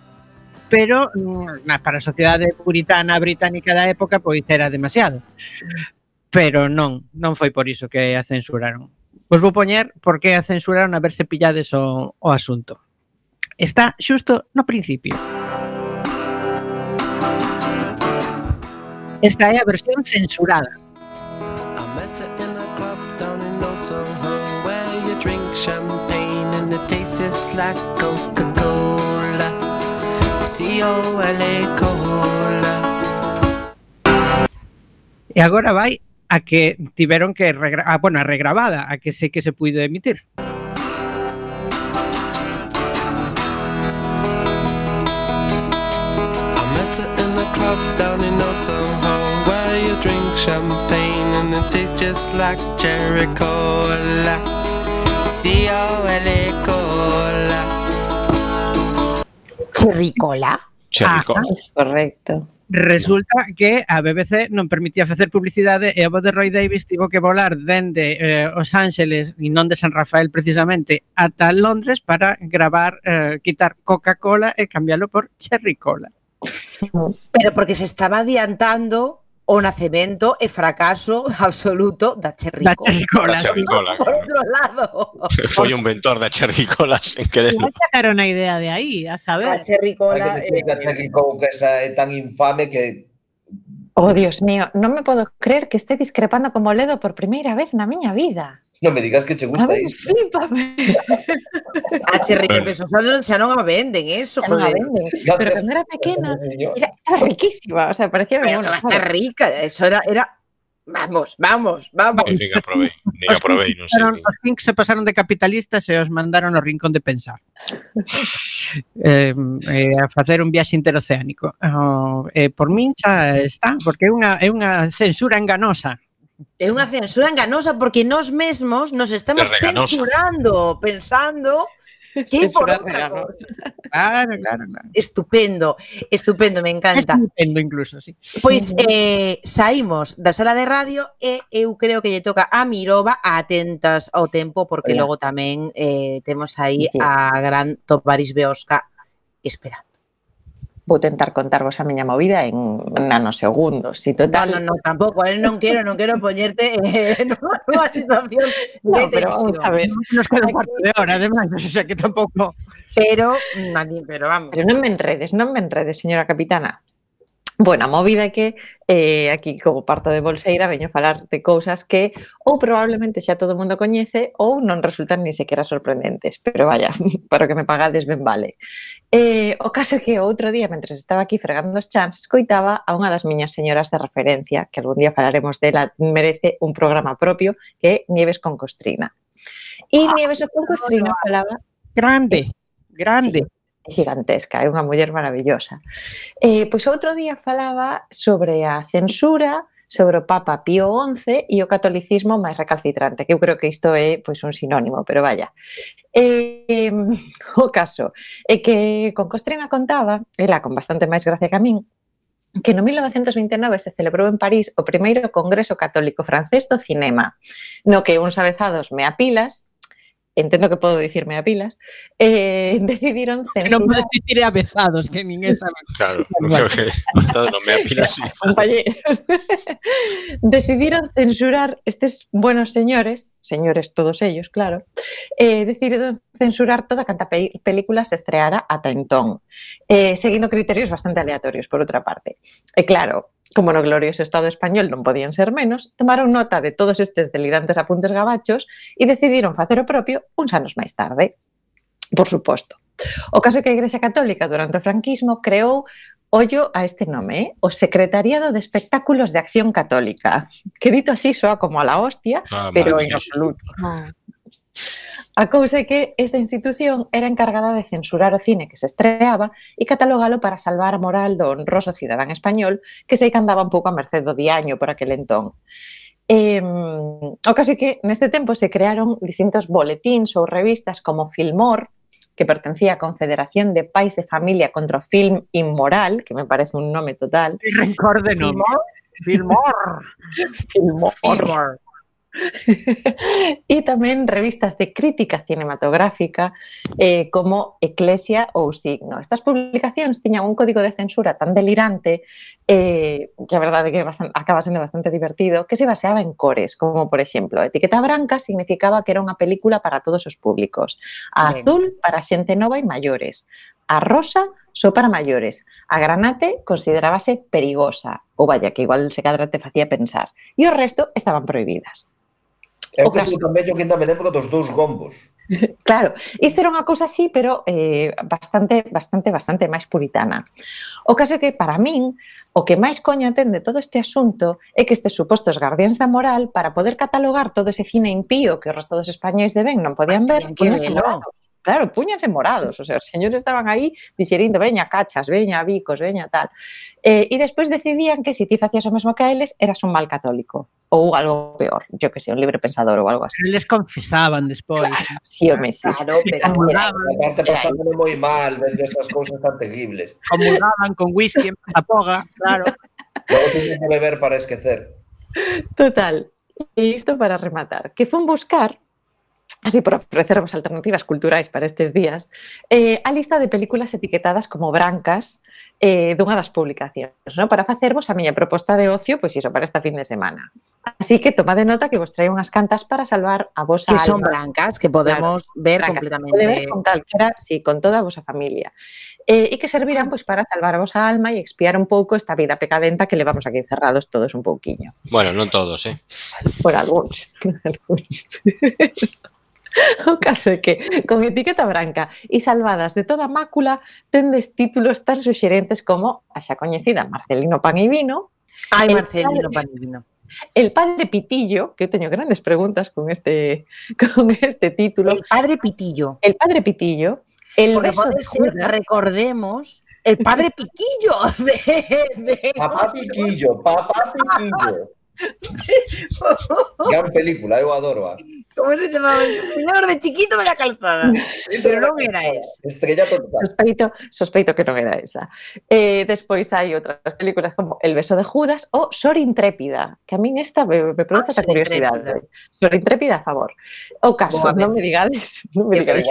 pero mm, na, para a sociedade puritana británica da época pois era demasiado. Pero non, non foi por iso que a censuraron. Vos vou poñer por que a censuraron a ver se pillades o, o asunto. Está xusto no principio. Esta é a versión censurada. E agora vai a que tiveron que regra ah, bueno, regrabada, a que sei que se puido emitir. club down in champagne and it tastes just like cherry cola. C-O-L-A Cola. Chirricola. Cherricola. Ajá. Es correcto. Resulta que a BBC non permitía facer publicidade e a voz de Roy Davis tivo que volar dende eh, Os Ángeles e non de San Rafael precisamente ata Londres para gravar, eh, quitar Coca-Cola e cambiarlo por Cherry Cola. Pero porque se estaba adiantando o nacemento e fracaso absoluto da Cherricola. Da Cherricola, da Cherricola. Por outro lado. Foi un ventor da Cherricola sen querer. Non sacaron a idea de aí, a saber. A Cherricola... Eh, a Cherricola que esa é eh, tan infame que... Oh, Dios mío, non me podo creer que este discrepando con Moledo por primeira vez na miña vida. Non me digas que che gusta a ver, isto. Flipame. a Cherriña Peso xa non, xa non a venden, eso, xa non a venden. No, pero cando era pequena, era, estaba riquísima, o sea, parecía pero bueno. Está rica, eso era, era Vamos, vamos, vamos. Sí, diga, probei, diga, probei, non sei. Os Kings se pasaron de capitalistas e os mandaron ao rincón de pensar. eh, eh, a facer un viaxe interoceánico. Oh, eh, por min xa está, porque é unha, é unha censura enganosa. É unha censura enganosa porque nós mesmos nos estamos censurando pensando que por outra cosa. Claro, claro, claro. Estupendo, estupendo, me encanta. Estupendo incluso, sí. Pois eh, saímos da sala de radio e eu creo que lle toca a Mirova a atentas ao tempo porque Oye. logo tamén eh, temos aí sí. a gran Toparis Beosca esperando vou tentar contarvos a miña movida en nanosegundos. Si total... No, no, no, tampouco, eh, non quero, non quero poñerte eh, nunha situación no, pero, tensión. A ver, nos queda un cuarto de hora, además, o sea que tampouco... Pero, pero vamos. Pero non me enredes, non me enredes, señora capitana. Bueno, a movida é que eh, aquí como parto de Bolseira veño a falar de cousas que ou probablemente xa todo o mundo coñece ou non resultan ni sequera sorprendentes, pero vaya, para que me pagades ben vale. Eh, o caso é que outro día, mentre estaba aquí fregando os chans, escoitaba a unha das miñas señoras de referencia, que algún día falaremos dela, merece un programa propio, que é Nieves con Costrina. E ah, Nieves con Costrina falaba... Grande, grande. Sí, gigantesca, é unha muller maravillosa. Eh, pois outro día falaba sobre a censura, sobre o Papa Pío XI e o catolicismo máis recalcitrante, que eu creo que isto é pois un sinónimo, pero vaya. Eh, o caso é que con Costrina contaba, ela con bastante máis gracia que a min, que no 1929 se celebrou en París o primeiro Congreso Católico Francés do Cinema, no que uns avezados me apilas entiendo que puedo decirme a pilas, eh, decidieron censurar... No puedes decir avezados, que ni esa... Claro, no me apilas. Compañeros. decidieron censurar estos buenos señores, señores todos ellos, claro, eh, decidieron censurar toda canta película se estreara a Tentón, eh, siguiendo criterios bastante aleatorios, por otra parte. Eh, claro, como no glorioso Estado español non podían ser menos, tomaron nota de todos estes delirantes apuntes gabachos e decidiron facer o propio uns anos máis tarde. Por suposto. O caso é que a Igrexa Católica durante o franquismo creou ollo a este nome, eh? o Secretariado de Espectáculos de Acción Católica, que dito así soa como a la hostia, ah, pero en absoluto. Ah. A cousa é que esta institución era encargada de censurar o cine que se estreaba e catalogalo para salvar a moral do honroso cidadán español que sei que andaba un pouco a merced do diaño por aquel entón. Eh, o caso é que neste tempo se crearon distintos boletíns ou revistas como Filmor, que pertencía á Confederación de Pais de Familia contra o Film Inmoral, que me parece un nome total. Rencor de nome. Filmor. Filmor. Filmor. Filmor. e tamén revistas de crítica cinematográfica eh, como Eclesia ou Signo. Estas publicacións tiñan un código de censura tan delirante eh, que a verdade que bastante, acaba sendo bastante divertido, que se baseaba en cores, como por exemplo, etiqueta branca significaba que era unha película para todos os públicos, a azul para xente nova e maiores, a rosa só para maiores. A granate considerábase perigosa, ou vaya, que igual se cadra te facía pensar. E o resto estaban prohibidas. Eu o que eu tamén yo que ainda me lembro dos dous gombos. Claro, isto era unha cousa así, pero eh, bastante, bastante, bastante máis puritana. O caso é que, para min, o que máis coña ten de todo este asunto é que estes supostos guardiáns da moral, para poder catalogar todo ese cine impío que o resto dos españois de ben non podían ver, poñense morados claro, puñanse morados, o sea, os señores estaban aí dixerindo, veña cachas, veña bicos, veña tal. Eh, e despois decidían que se ti facías o mesmo que a eles, eras un mal católico, ou algo peor, yo que sei, un libre pensador ou algo así. Eles confesaban despois. Claro, sí, o Messi. Claro, pero era, era, pasándolo moi mal, vendo esas cousas tan terribles. Comulgaban con whisky en poga, claro. Logo teño que beber para esquecer. Total, E isto para rematar, que fun buscar así por ofrecervos alternativas culturais para estes días, eh, a lista de películas etiquetadas como brancas eh, dunha das publicacións, no? para facervos a miña proposta de ocio, pois iso, para esta fin de semana. Así que tomade nota que vos traio unhas cantas para salvar a vosa que alma. Que son brancas, que podemos claro, ver brancas, completamente. Pode ver con calquera, sí, con toda a vosa familia. Eh, e que servirán pois para salvar a vosa alma e expiar un pouco esta vida pecadenta que levamos aquí encerrados todos un pouquiño. Bueno, non todos, eh? Por algúns. algúns. O caso é que, con etiqueta branca e salvadas de toda mácula, tendes títulos tan suxerentes como a xa coñecida Marcelino Pan e Vino, Ai, El Marcelino padre- Panivino. El Padre Pitillo, que eu teño grandes preguntas con este, con este título. El Padre Pitillo. El Padre Pitillo. El Porque beso de ser, recordemos, el Padre Piquillo de, de- Papá Piquillo, papá Piquillo. Gran película, eu adoro. Como se chamaba? Señor de chiquito de la calzada. Pero non era esa. Estrella total. Sospeito, sospeito que non era esa. Eh, despois hai outras películas como El beso de Judas ou Sor intrépida, que a min esta me, me produce ah, esa curiosidade. Sor intrépida a favor. O caso, Boa, non me digades, non me digades.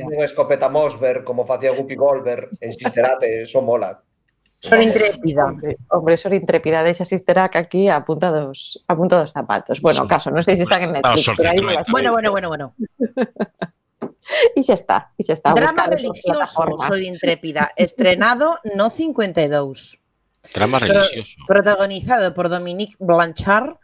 Un escopeta Mosberg como facía Guppy Goldberg en Sisterate, eso mola. Son intrépida. Hombre, hombre son intrépida. De asisterá que aquí apunta dos, dos zapatos. Bueno, caso, no sé si están en Netflix, pero ahí. Bueno, bueno, bueno, bueno. y ya está, y ya está. Drama religioso, soy intrépida. Estrenado no 52. Drama religioso. Protagonizado por Dominique Blanchard,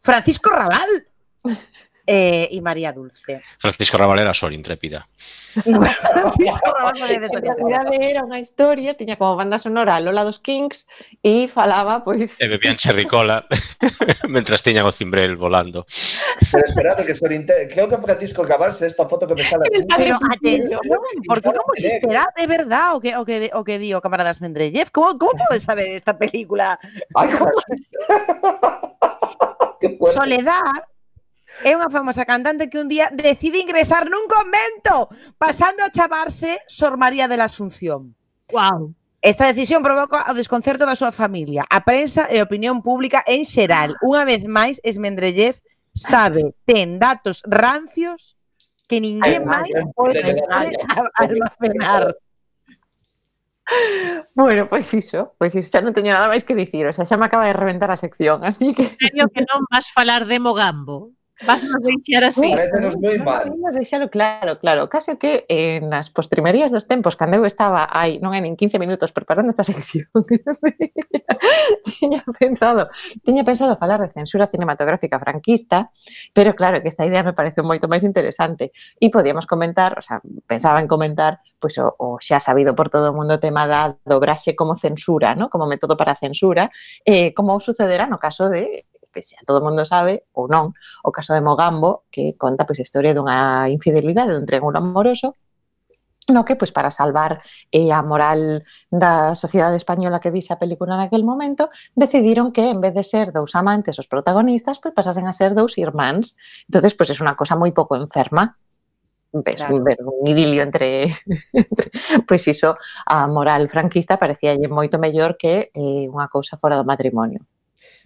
Francisco Raval. eh, y María Dulce. Francisco Ravalera, era Intrépida. Francisco Raval era Sor era unha historia, tiña como banda sonora Lola dos Kings e falaba, pois... Pues... E bebían cherricola mentras tiñan o cimbrel volando. Pero esperate que Sor Intrépida... Creo que Francisco Raval esta foto que me sale... Pero atención, porque como se espera de verdad o que, o que, o que dio Camaradas Mendrellev? Como, como podes saber esta película? Ay, Soledad é unha famosa cantante que un día decide ingresar nun convento, pasando a chamarse Sor María de la Asunción. Wow. Esta decisión provoca o desconcerto da súa familia, a prensa e a opinión pública en xeral. Unha vez máis, Esmendrellev sabe, ten datos rancios que ninguén máis pode almacenar. Bueno, pois pues iso, pois pues iso, xa non teño nada máis que dicir, o sea, xa me acaba de reventar a sección, así que... Serio que non vas falar de Mogambo. Vas a deixar así. Parecenos moi mal. Vamos deixalo claro, claro. Case que eh, nas postrimerías dos tempos, cando eu estaba aí, non hai nin 15 minutos preparando esta sección, tiña pensado, tiña pensado falar de censura cinematográfica franquista, pero claro que esta idea me pareceu moito máis interesante e podíamos comentar, o sea, pensaba en comentar pois o, o xa sabido por todo o mundo o tema da dobraxe como censura, ¿no? como método para censura, eh, como sucederá no caso de pois xa todo o mundo sabe, ou non, o caso de Mogambo, que conta pois a historia dunha infidelidade dun triángulo amoroso no que, pois, para salvar eh, a moral da sociedade española que vise a película naquel momento, decidiron que, en vez de ser dous amantes os protagonistas, pois pasasen a ser dous irmáns. entonces pois, é unha cosa moi pouco enferma. Ves, claro. ver un idilio entre, entre pois iso, a moral franquista parecía moito mellor que eh, unha cousa fora do matrimonio.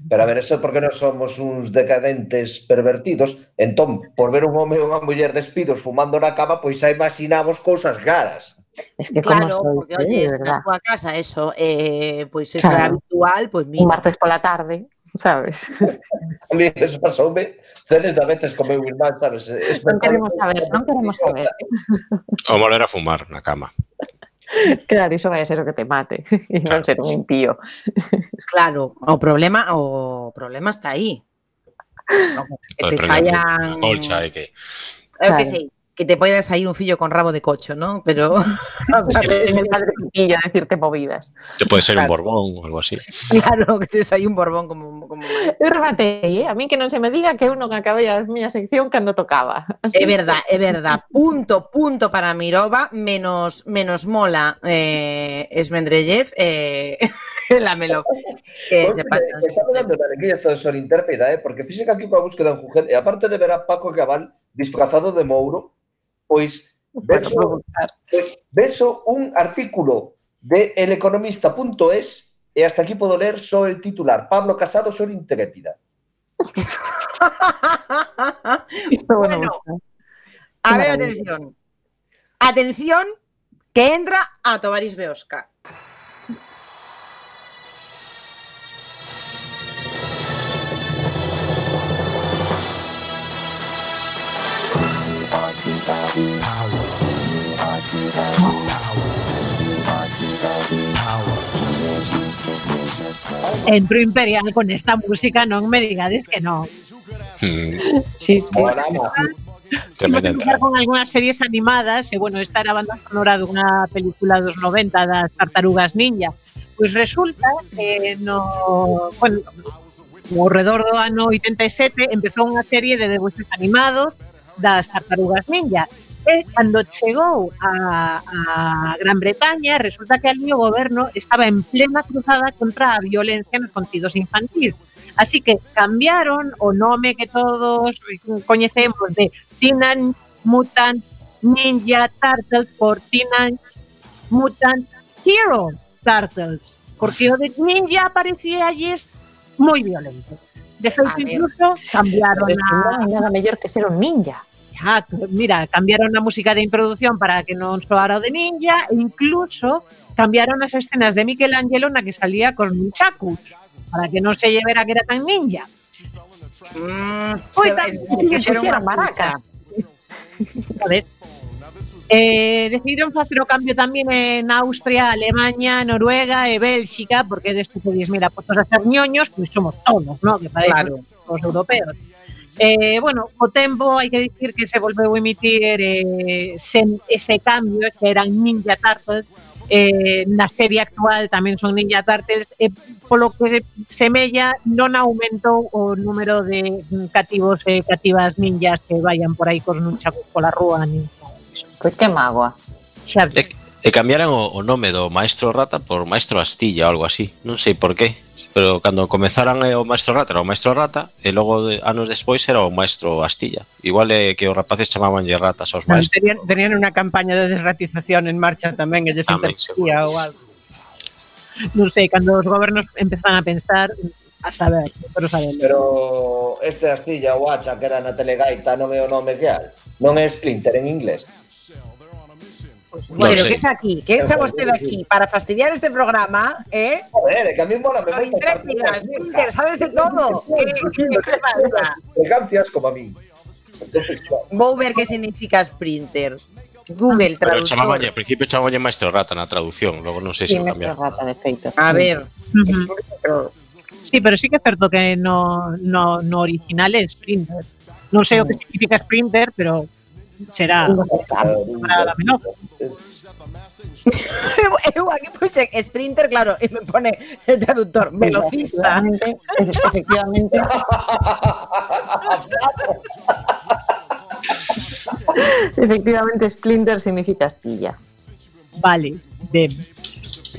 Pero a ver, eso é porque non somos uns decadentes pervertidos. Entón, por ver un home e unha muller despidos fumando na cama, pois xa imaginamos cousas garas. Es que claro, como porque oye, es na túa casa eso, eh, pois pues, eso claro. é habitual, pois pues, mira. Un martes pola tarde, sabes? a mí eso pasoume celes da veces con meu irmán, sabes? Es non queremos saber, non queremos saber. O malo era fumar na cama. Claro, iso vai a ser o que te mate e non ser un impío. Claro, o problema o problema está aí. Que te saian colcha e que Eu que Claro. sei, que te poida sair un fillo con rabo de cocho, ¿no? Pero a decirte movidas. te pode ser un borbón ou algo así. claro, que te saia un borbón como como eh? a min que non se me diga que eu non acabei a miña sección cando tocaba. É verdad, é verdad. Punto, punto para Mirova, menos menos mola eh, eh, la Melov. Que Pois, se. Estamos de de Sol Intérpreta, eh? porque física aquí coa búsqueda en e aparte de ver a Paco Cabal disfrazado de Mouro, pois vexo, pois un artículo de eleconomista.es e hasta aquí podo ler só el titular. Pablo Casado son intrépida. Isto bueno, a ver, atención. Atención que entra a Tobarís Beosca. Entro imperial con esta música, non me digades que non. Mm. Sí, sí. tremenda que empezar con algunhas series animadas, e bueno, esta era a banda sonora dunha película dos 90 das Tartarugas Ninja. Pois resulta que no, bueno, ao redor do ano 87 empezou unha serie de debuxos animados das Tartarugas Ninja Cando chegou a, a Gran Bretaña, resulta que ali o goberno estaba en plena cruzada contra a violencia nos contidos infantís. Así que cambiaron o nome que todos coñecemos de Teenage Mutant Ninja Turtles por Teenage Mutant Hero Turtles. Porque o de ninja parecía moi violento. De feito, incluso cambiaron es a... nada mellor que ser un ninja. Ah, mira, cambiaron a música de introducción para que non soara o de ninja e incluso cambiaron as escenas de Michelangelo na que salía con nunchakus para que non se llevera que era tan ninja. Mm, tan- maracas. Sabes? Eh, decidiron facer o cambio tamén en Austria, Alemania, Noruega e Bélxica, porque despois dices, mira, postos a ser ñoños, pois somos todos, ¿no? Que para Claro. claro. os europeos. Eh, bueno, o tempo hai que dicir que se volveu emitir eh, sen ese cambio que eran Ninja Turtles eh, na serie actual tamén son Ninja Turtles e eh, polo que se semella non aumentou o número de cativos e eh, cativas ninjas que vayan por aí cos nunchakus pola rúa nin Pois pues que mágoa Xa. E, e cambiaran o, o nome do Maestro Rata por Maestro Astilla ou algo así. Non sei por qué pero cando comezaran eh, o maestro Rata era o maestro Rata e logo de, anos despois era o maestro Astilla. Igual é eh, que os rapaces chamabanlle ratas aos maestros. Tenían, tenían unha campaña de desratización en marcha tamén, que lles interpetía ou algo. Non sei, cando os gobernos empezan a pensar, a saber, pero saben. Pero este Astilla ou Hacha que era na Telegaita non é o nome real, non é Splinter en inglés. Bueno, sé. que está aquí? Que está vostede aquí? Para fastidiar este programa, ¿eh? Joder, que a mí mola me intrépidas, sabes de todo. ¿Qué, qué, qué pasa? Elegancias como a mí. Vou ver que significa Sprinter. Google Pero traductor. chamabanlle, ao principio chamabanlle Maestro Rata na traducción, logo non sei se Sí, o mestre cambiaron. rata, de feito. A ver. Sí, pero sí que é certo que no, no, no original é Sprinter. Non sei o que significa Sprinter, pero será para la menor. Sprinter, claro, e me pone el traductor, velocista. Efectivamente, efectivamente. Efectivamente, Splinter significa astilla. Vale. Bueno.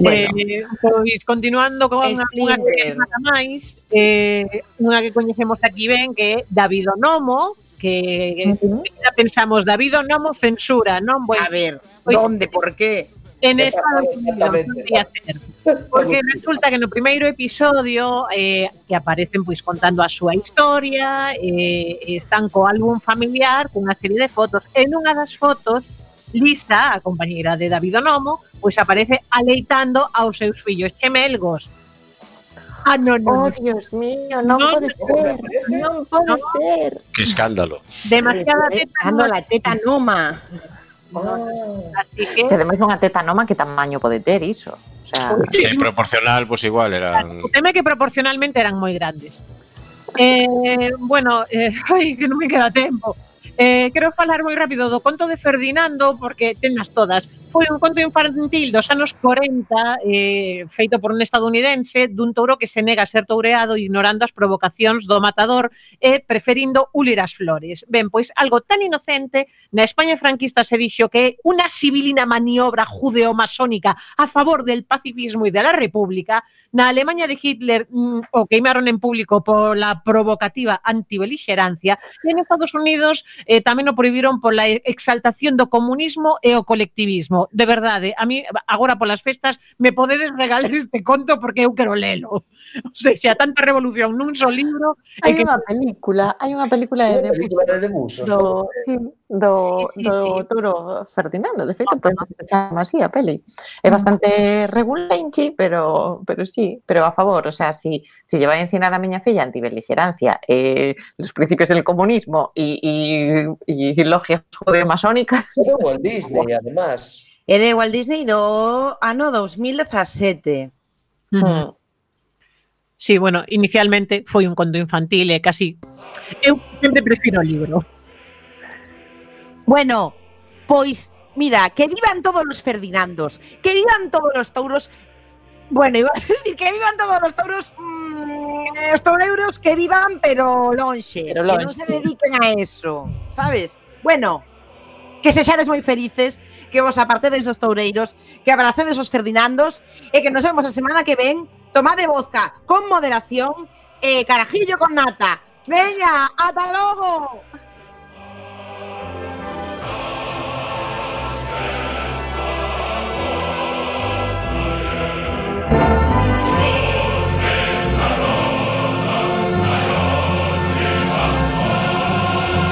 Eh, pois continuando con unha, unha Splinter. que máis, eh, unha que coñecemos aquí ben que é que, uh -huh. que pensamos, David Nomo censura, non vou... A ver, pois, onde, por qué? En esta podía ser. Porque resulta que no primeiro episodio eh, que aparecen pois contando a súa historia, eh, están co álbum familiar cunha serie de fotos. En unha das fotos, Lisa, a compañeira de David Onomo, pois aparece aleitando aos seus fillos chemelgos Ah, no, no. Oh, Dios mío, non no, pode ser. Non pode no. ser. Qué escándalo. Demasiada teta. Dando la teta noma. Oh. Así que... que ademais unha teta noma que tamaño pode ter iso. O sea, que proporcional, pues igual eran... O tema é que proporcionalmente eran moi grandes. Eh, bueno, eh, ai, que non me queda tempo. Eh, quero falar moi rápido do conto de Ferdinando porque tenas todas foi un conto infantil dos anos 40 eh, feito por un estadounidense dun touro que se nega a ser toureado ignorando as provocacións do matador e preferindo ulir as flores. Ben, pois algo tan inocente na España franquista se dixo que é unha sibilina maniobra judeo-masónica a favor del pacifismo e de la república. Na Alemanha de Hitler mm, o queimaron en público pola provocativa antibelixerancia e en Estados Unidos eh, tamén o prohibiron pola exaltación do comunismo e o colectivismo mesmo, de verdade, a mí agora polas festas me podedes regalar este conto porque eu quero lelo. O sea, xa tanta revolución nun só libro. Hai que... unha película, hai unha película de, de, película de, de musos, do, sí, do, sí, sí, do sí. Toro Ferdinando, de feito, pois, penso que se chama así a peli. É bastante regulenchi, pero pero sí, pero a favor, o sea, si si lle vai a ensinar a miña filla antibeligerancia, eh, los principios del comunismo e e logias judeomasónicas. Pero Walt Disney, además. É de Walt Disney do ano 2017. Uh -huh. Sí, bueno, inicialmente foi un conto infantil e casi... Eu sempre prefiro o libro. Bueno, pois, mira, que vivan todos os Ferdinandos, que vivan todos os touros Bueno, iba a decir que vivan todos os touros mmm, os toureiros que vivan pero lonxe, pero lonxe. que non se dediquen a eso, sabes? Bueno, que se xades moi felices, que vos apartedes dos toureiros, que abracedes os Ferdinandos e que nos vemos a semana que ven. Tomade vodka con moderación e carajillo con nata. Veña, ata logo!